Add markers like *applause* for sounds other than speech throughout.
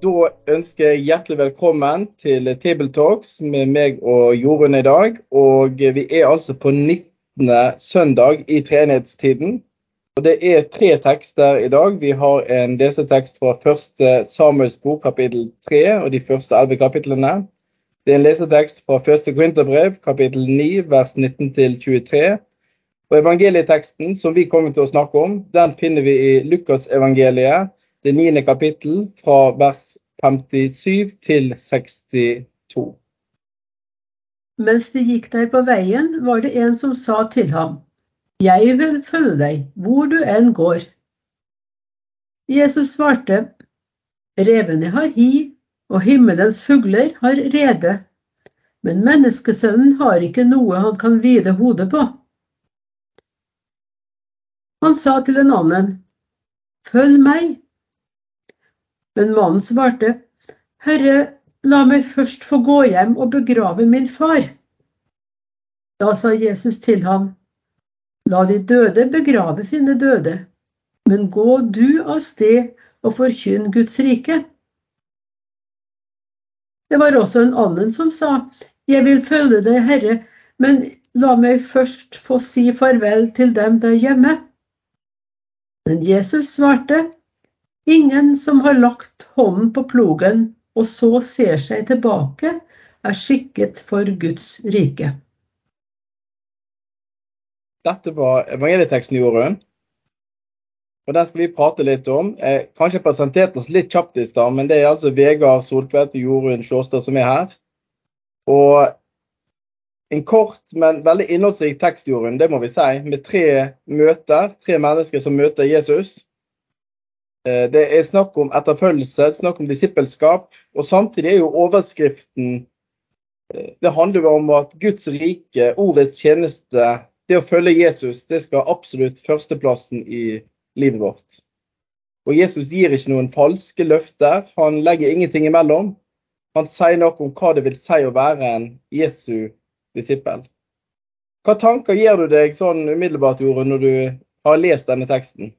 Da ønsker jeg hjertelig velkommen til Tabletalks med meg og Jorunn i dag. Og vi er altså på 19. søndag i treenighetstiden. Og det er tre tekster i dag. Vi har en lesetekst fra første Samuels bok, kapittel 3, og de første elleve kapitlene. Det er en lesetekst fra første Korinterbrev, kapittel 9, vers 19-23. Og evangelieteksten som vi kommer til å snakke om, den finner vi i Lukasevangeliet, det niende kapittel, fra vers 57 til 62. Mens de gikk der på veien, var det en som sa til ham, Jeg vil følge deg hvor du enn går. Jesus svarte, Revene har hi, og himmelens fugler har rede, men menneskesønnen har ikke noe han kan hvile hodet på. Han sa til en annen, Følg meg. Men mannen svarte, Herre, la meg først få gå hjem og begrave min far. Da sa Jesus til ham, La de døde begrave sine døde, men gå du av sted og forkynn Guds rike. Det var også en annen som sa, Jeg vil følge deg, Herre, men la meg først få si farvel til dem der hjemme. Men Jesus svarte, Ingen som har lagt hånden på plogen og så ser seg tilbake, er skikket for Guds rike. Dette var evangelieteksten, Jorunn. Og Den skal vi prate litt om. Jeg kanskje presenterte oss litt kjapt i stad, men det er altså Vegard Soltvedt og Jorunn Sjåstad som er her. Og en kort, men veldig innholdsrik tekst, Jorunn, det må vi si, med tre møter. Tre mennesker som møter Jesus. Eh, det er snakk om etterfølgelse, snakk om disippelskap. Og samtidig er jo overskriften eh, Det handler jo om at Guds rike, ordets tjeneste, det å følge Jesus, det skal absolutt førsteplassen i livet vårt. Og Jesus gir ikke noen falske løfter. Han legger ingenting imellom. Han sier noe om hva det vil si å være en Jesu disippel. Hva tanker gir du deg sånn umiddelbart, Jorunn, når du har lest denne teksten?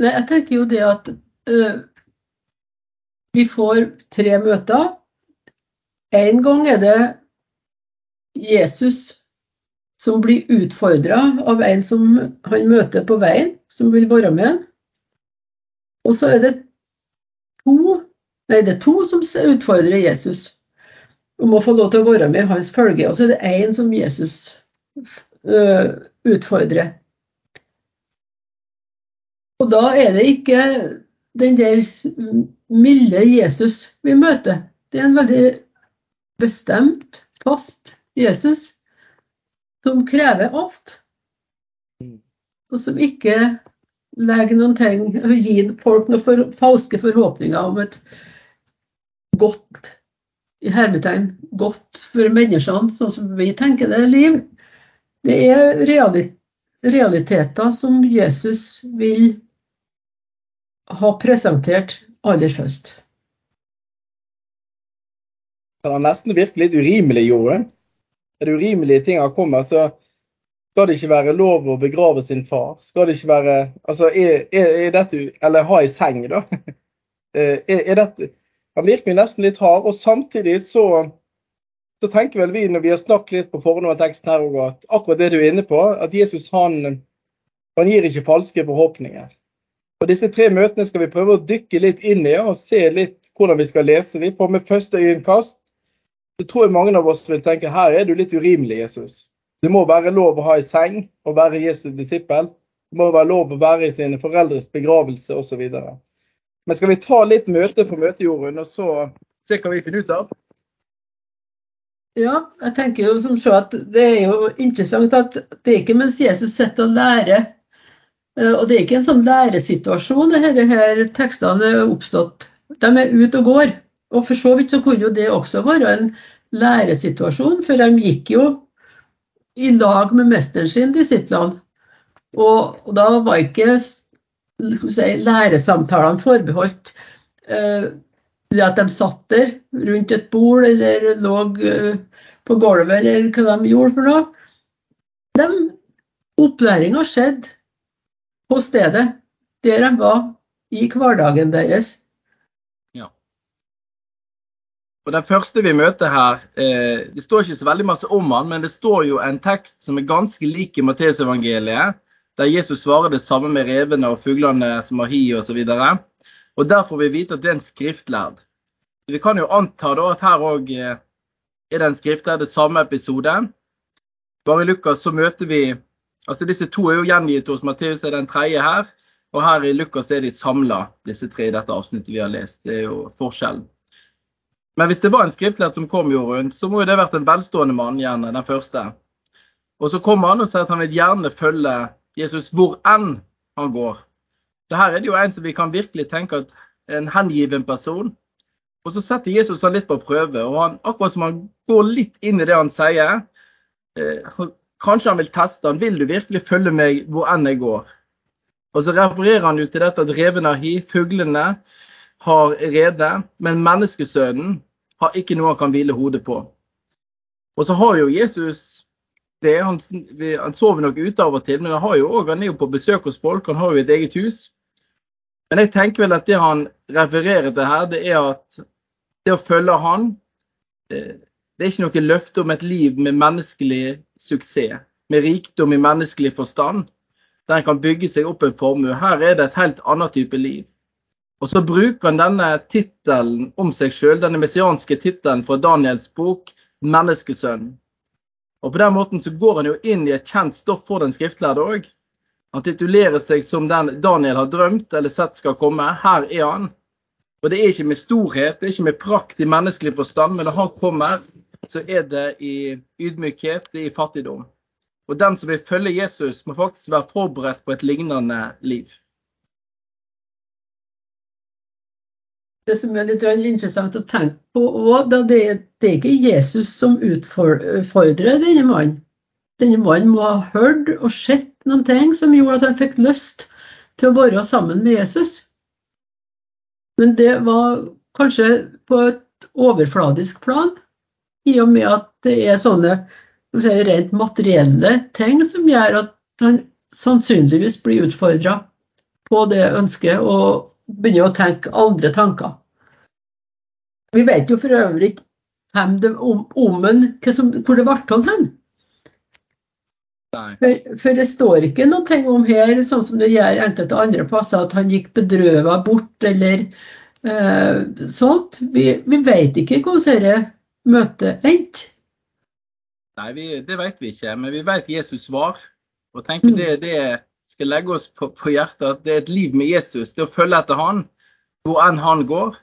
Nei, jeg tenker jo det at uh, vi får tre møter. En gang er det Jesus som blir utfordra av en som han møter på veien, som vil være med ham. Og så er det to, nei, det er to som utfordrer Jesus om å få lov til å være med hans følge. Og så er det én som Jesus uh, utfordrer. Og da er det ikke den der milde Jesus vi møter. Det er en veldig bestemt, fast Jesus som krever alt. Og som ikke legger noen ting gir folk noen for, falske forhåpninger om et godt i hermetegn, godt for menneskene, sånn som vi tenker det er liv. Det er realiteter som Jesus vil ha presentert aller først. Kan han nesten virke litt urimelig, Jorunn? Er det urimelige ting har kommet, så skal det ikke være lov å begrave sin far? Skal det ikke være Altså, er, er, er dette Eller ha i seng, da. *laughs* Er, er dette Han virker nesten litt hard, og samtidig så så tenker vel vi når vi har snakket litt på forhånd av teksten her, at akkurat det du er inne på, at Jesus han, han gir ikke falske forhåpninger. Og Disse tre møtene skal vi prøve å dykke litt inn i og se litt hvordan vi skal lese dem. For med første øyekast så tror jeg mange av oss vil tenke her er du litt urimelig, Jesus. Det må være lov å ha i seng og være Jesu disippel. Det må være lov å være i sine foreldres begravelse osv. Men skal vi ta litt møte på møtejorden og så se hva vi finner ut av? Ja, jeg tenker jo som så at det er jo interessant at det er ikke mens Jesus sitter og lærer Og det er ikke en sånn læresituasjon dette her tekstene er oppstått. De er ute og går. Og for så vidt så kunne jo det også være en læresituasjon, for de gikk jo i lag med mesteren sin, disiplene. Og, og da var ikke si, læresamtalene forbeholdt eh, det at de satt der rundt et bord eller lå eh, på gulvet eller hva de gjorde for noe. De, opplæringa skjedde på stedet, der de var i hverdagen deres. Og Den første vi møter her, eh, det står ikke så veldig masse om han, men det står jo en tekst som er ganske lik i Matteusevangeliet, der Jesus svarer det samme med revene og fuglene som har hi osv. Og, og der får vi vite at det er en skriftlærd. Vi kan jo anta da at her òg eh, er det en skriftlærd, det samme episode. Bare i Lukas så møter vi altså Disse to er jo gjengitt hos Matteus, er den tredje her. Og her i Lukas er de samla, disse tre i dette avsnittet vi har lest. Det er jo forskjellen. Men hvis det var en skriftlært som kom, Jorunn, så må jo det vært en velstående mann, gjerne den første. Og så kommer han og sier at han vil gjerne følge Jesus hvor enn han går. Så her er det jo en som vi kan virkelig tenke at en hengiven person. Og så setter Jesus han litt på prøve, og han, akkurat som han går litt inn i det han sier. Eh, kanskje han vil teste han, vil du virkelig følge meg hvor enn jeg går? Og så refererer han jo til dette at revene har hi, fuglene har rede, men menneskesønnen har ikke noe han kan hvile hodet på. Og så har jo Jesus det, han, han sover nok ute av og til, men han, jo også, han er jo på besøk hos folk, han har jo et eget hus. Men jeg tenker vel at det han refererer til her, det er at det å følge han, det er ikke noe løfte om et liv med menneskelig suksess, med rikdom i menneskelig forstand, der en kan bygge seg opp en formue. Her er det et helt annet type liv. Og så bruker han denne tittelen om seg sjøl, denne messianske tittelen fra Daniels bok, 'Menneskesønn'. Og på den måten så går han jo inn i et kjent stoff for den skriftlærde òg. Han titulerer seg som den Daniel har drømt eller sett skal komme. Her er han. Og det er ikke med storhet, det er ikke med prakt i menneskelig forstand, men han kommer, så er det i ydmykhet, det er i fattigdom. Og den som vil følge Jesus, må faktisk være forberedt på et lignende liv. det som er litt interessant å tenke på òg, det, det er ikke Jesus som utfordrer denne mannen. Denne mannen må ha hørt og sett noen ting som gjorde at han fikk lyst til å være sammen med Jesus. Men det var kanskje på et overfladisk plan, i og med at det er sånne si, rent materielle ting som gjør at han sannsynligvis blir utfordra på det ønsket. og begynner å tenke andre tanker. Vi vet jo for øvrig hvem det, om, om en, hvor det ble av hen. For, for, det står ikke noe om her, sånn som det gjør enkelte andre plasser, at han gikk bedrøvet bort eller eh, sånt. Vi, vi, vet ikke hvordan dette møtet endte. Nei, vi, det vet vi ikke, men vi vet Jesus svar. Og tenker mm. det, det skal legge oss på, på, hjertet at det er et liv med Jesus. Det å følge etter han, hvor enn han går.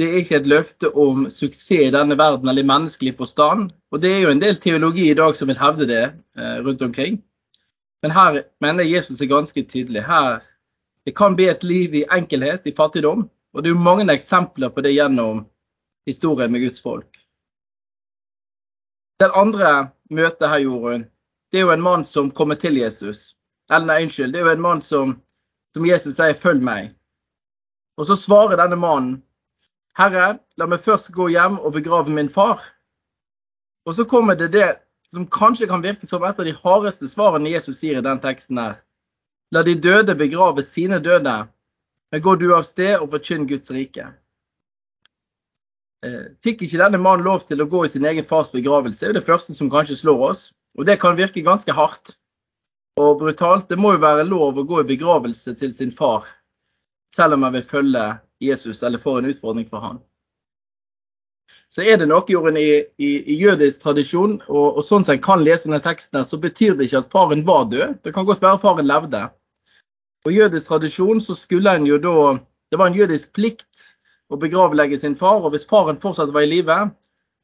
Det er ikke et løfte om suksess i denne verden eller i menneskelig forstand. Og det er jo en del teologi i dag som vil hevde det eh, rundt omkring. Men her mener Jesus er ganske tydelig. Her, det kan bli et liv i enkelhet, i fattigdom. Og det er jo mange eksempler på det gjennom historien med Guds folk. Den andre møtet her, Jorunn, det er jo en mann som kommer til Jesus. Eller nei, unnskyld. Det er jo en mann som, som Jesus sier 'følg meg'. Og så svarer denne mannen 'Herre, la meg først gå hjem og begrave min far'. Og så kommer det det som kanskje kan virke som et av de hardeste svarene Jesus sier i den teksten her. La de døde begrave sine døde, men gå du av sted og forkynn Guds rike. Eh, fikk ikke denne mannen lov til å gå i sin egen fars begravelse? Det er det første som kanskje slår oss. Og det kan virke ganske hardt og brutalt. Det må jo være lov å gå i begravelse til sin far, selv om man vil følge Jesus eller får en utfordring for han. Så er det noe jorden i, i, i, jødisk tradisjon, og, og sånn som en kan lese denne teksten, så betyr det ikke at faren var død. Det kan godt være faren levde. Og jødisk tradisjon så skulle en jo da Det var en jødisk plikt å begravlegge sin far, og hvis faren fortsatt var i live,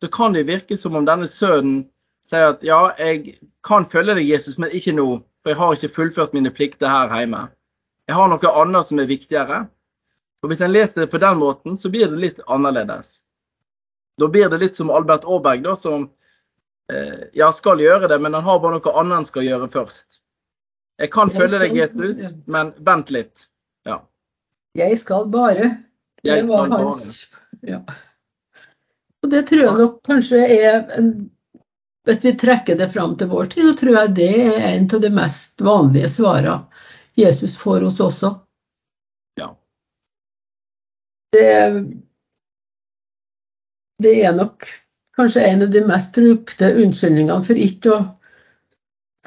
så kan det virke som om denne sønnen sier at ja, jeg kan følge deg, Jesus, men ikke nå. for jeg har ikke fullført mine plikter her hjemme. Jeg har noe annet som er viktigere. Og Hvis en leser det på den måten, så blir det litt annerledes. Da blir det litt som Albert Aaberg, da, som eh, ja, skal gjøre det, men han har bare noe annet han skal gjøre først. Jeg kan følge deg, Jesus, men vent litt. Ja. Jeg skal bare. Det var hans ja. Og det tror jeg nok kanskje er en Hvis vi trekker det fram til vår tid, så tror jeg det er en av de mest vanlige svarene Jesus får hos oss også. Ja. Det, det er nok kanskje en av de mest brukte unnskyldningene for ikke å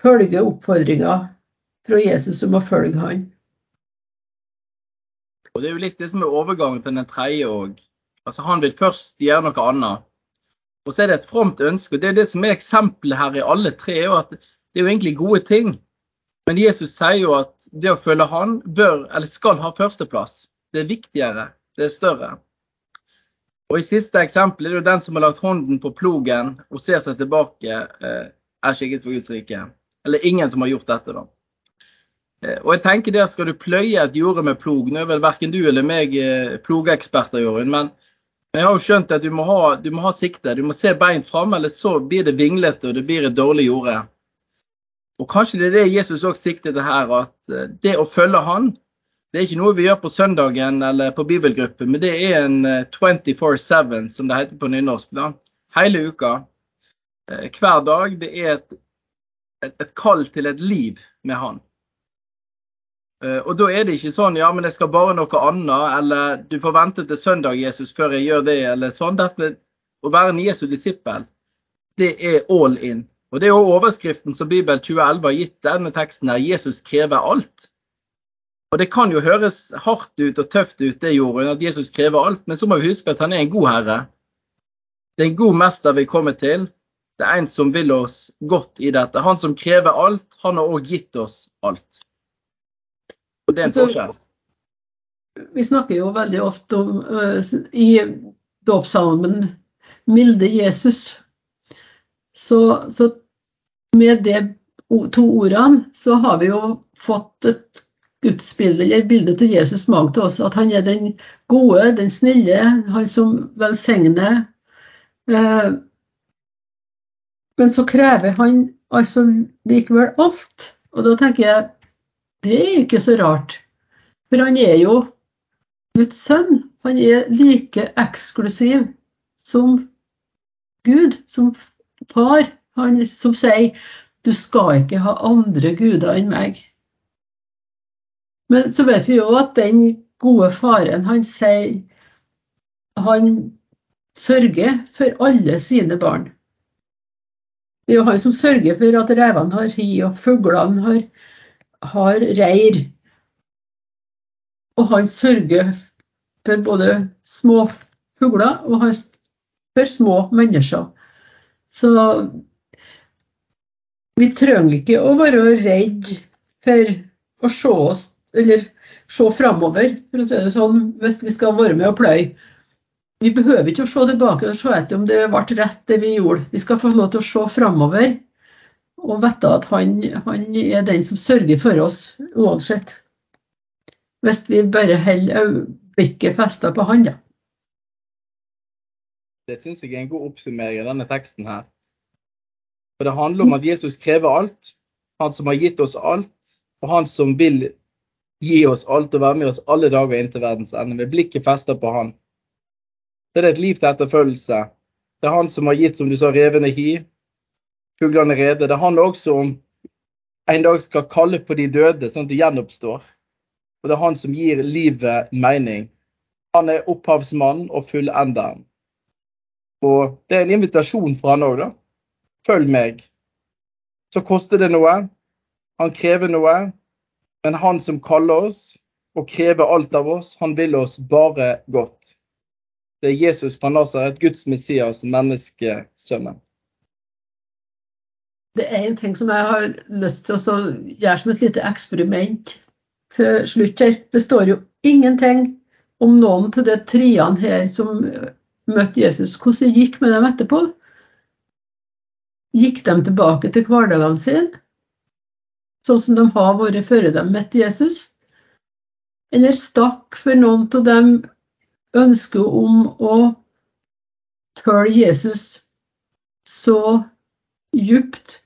følge oppfordringa fra Jesus om å følge han. Og Det er jo litt det som er overgangen til den tredje òg. Altså, han vil først gjøre noe annet. Og så er det et fromt ønske. og Det er det som er eksempelet her i alle tre. er jo at Det er jo egentlig gode ting. Men Jesus sier jo at det å følge han bør, eller skal ha førsteplass. Det er viktigere. Det er større. Og I siste eksempel er det jo den som har lagt hånden på plogen og ser seg tilbake, eh, er skikket for Guds rike. Eller ingen som har gjort dette, da. Eh, og jeg tenker der Skal du pløye et jorde med plog Nå er vel verken du eller meg eh, plogeksperter, Jorunn, men jeg har jo skjønt at du må ha, du må ha sikte. Du må se bein fram, eller så blir det vinglete og det blir et dårlig jorde. Og Kanskje det er det Jesus også sikter til her, at eh, det å følge han, det er ikke noe vi gjør på søndagen eller på bibelgruppe, men det er en 24-7, som det heter på nynorsk. da, Hele uka. Hver dag. Det er et, et, et kall til et liv med han. Eh, og da er det ikke sånn ja, men jeg skal bare noe annet, eller du får vente til søndag, Jesus, før jeg gjør det, eller sånn. Dette, å være en Jesu disippel, det er all in. Og Det er jo overskriften som Bibel 2011 har gitt denne teksten her. Jesus krever alt. Og Det kan jo høres hardt ut og tøft ut, det gjorde at Jesus krever alt, men så må vi huske at han er en god herre. Det er en god mester vi kommer til. Det er en som vil oss godt i dette. Han som krever alt, han har òg gitt oss alt. Og det er en Altså, forskjell. Vi snakker jo veldig ofte om uh, i dåpssalmen 'Milde Jesus'. Så, så med de to ordene så har vi jo fått et gudsbilde, eller bilde til Jesus mag til oss. At han er den gode, den snille, han som velsigner. Eh, Men så krever han altså likevel alt. Og da tenker jeg det er ikke så rart. For han er jo Guds sønn. Han er like eksklusiv som Gud, som far. Han som sier du skal ikke ha andre guder enn meg. Men så vet vi jo at den gode faren, han sier han sørger for alle sine barn. Det er jo han som sørger for at revene har hi, og fuglene har, har reir. Og han sørger for både små fugler og han for små mennesker. Så vi trenger ikke å være redd for å se oss, eller se framover, for å si det sånn, hvis vi skal være med og pløye. Vi behøver ikke å se tilbake og se etter om det ble rett det vi gjorde. Vi skal få lov til å se framover og vite at han, han er den som sørger for oss uansett. Hvis vi bare holder blikket festa på han, da. Det syns jeg er en god oppsummering av denne teksten her. For det handler om at Jesus krever alt. Han som har gitt oss alt, og han som vil gi oss alt og være med oss alle dager inntil verdens ende, med blikket festa på han. Det er et liv til etterfølgelse. Det er han som har gitt, som du sa, revende hi, fuglene rede. Det handler også om en dag skal kalle på de døde, sånn at de gjenoppstår. Og det er han som gir livet mening. Han er opphavsmann og fullenderen. Og det er en invitasjon fra han òg, da. Følg meg. Så koster det noe. Han krever noe. Men han som kaller oss og krever alt av oss, han vil oss bare godt. Det er Jesus fra Nasaret, Guds Messias, menneskesønnen. Det er en ting som jeg har lyst til å gjøre som et lite eksperiment til slutt her. Det står jo ingenting om noen av de triene her som møtte Jesus. Hvordan det gikk med dem etterpå? Gikk de tilbake til hverdagen sin? sånn som de har vært før de møtte Jesus? Eller stakk for noen av dem ønsket om å følge Jesus så djupt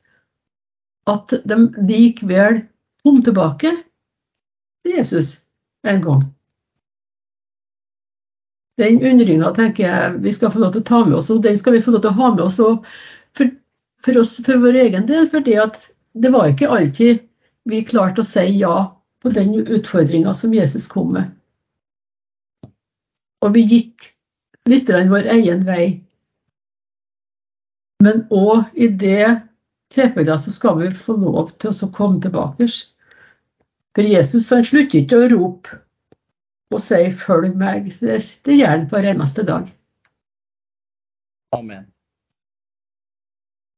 at de likevel kom tilbake til Jesus en gang? Den undringa tenker jeg vi skal få lov til å ta med oss, og den skal vi få lov til å ha med oss for, for, oss, for vår egen del. For det var ikke alltid vi klarte å si ja på den utfordringa som Jesus kom med. Og vi gikk litt vår egen vei. Men òg i det tilfellet så skal vi få lov til å komme tilbake. For Jesus han slutter ikke å rope og si 'følg meg'. Det gjør han hver eneste dag. Amen.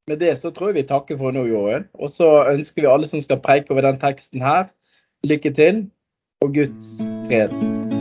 Med det så tror jeg vi takker for nå, Jorunn. Og så ønsker vi alle som skal preike over den teksten her, lykke til og Guds fred.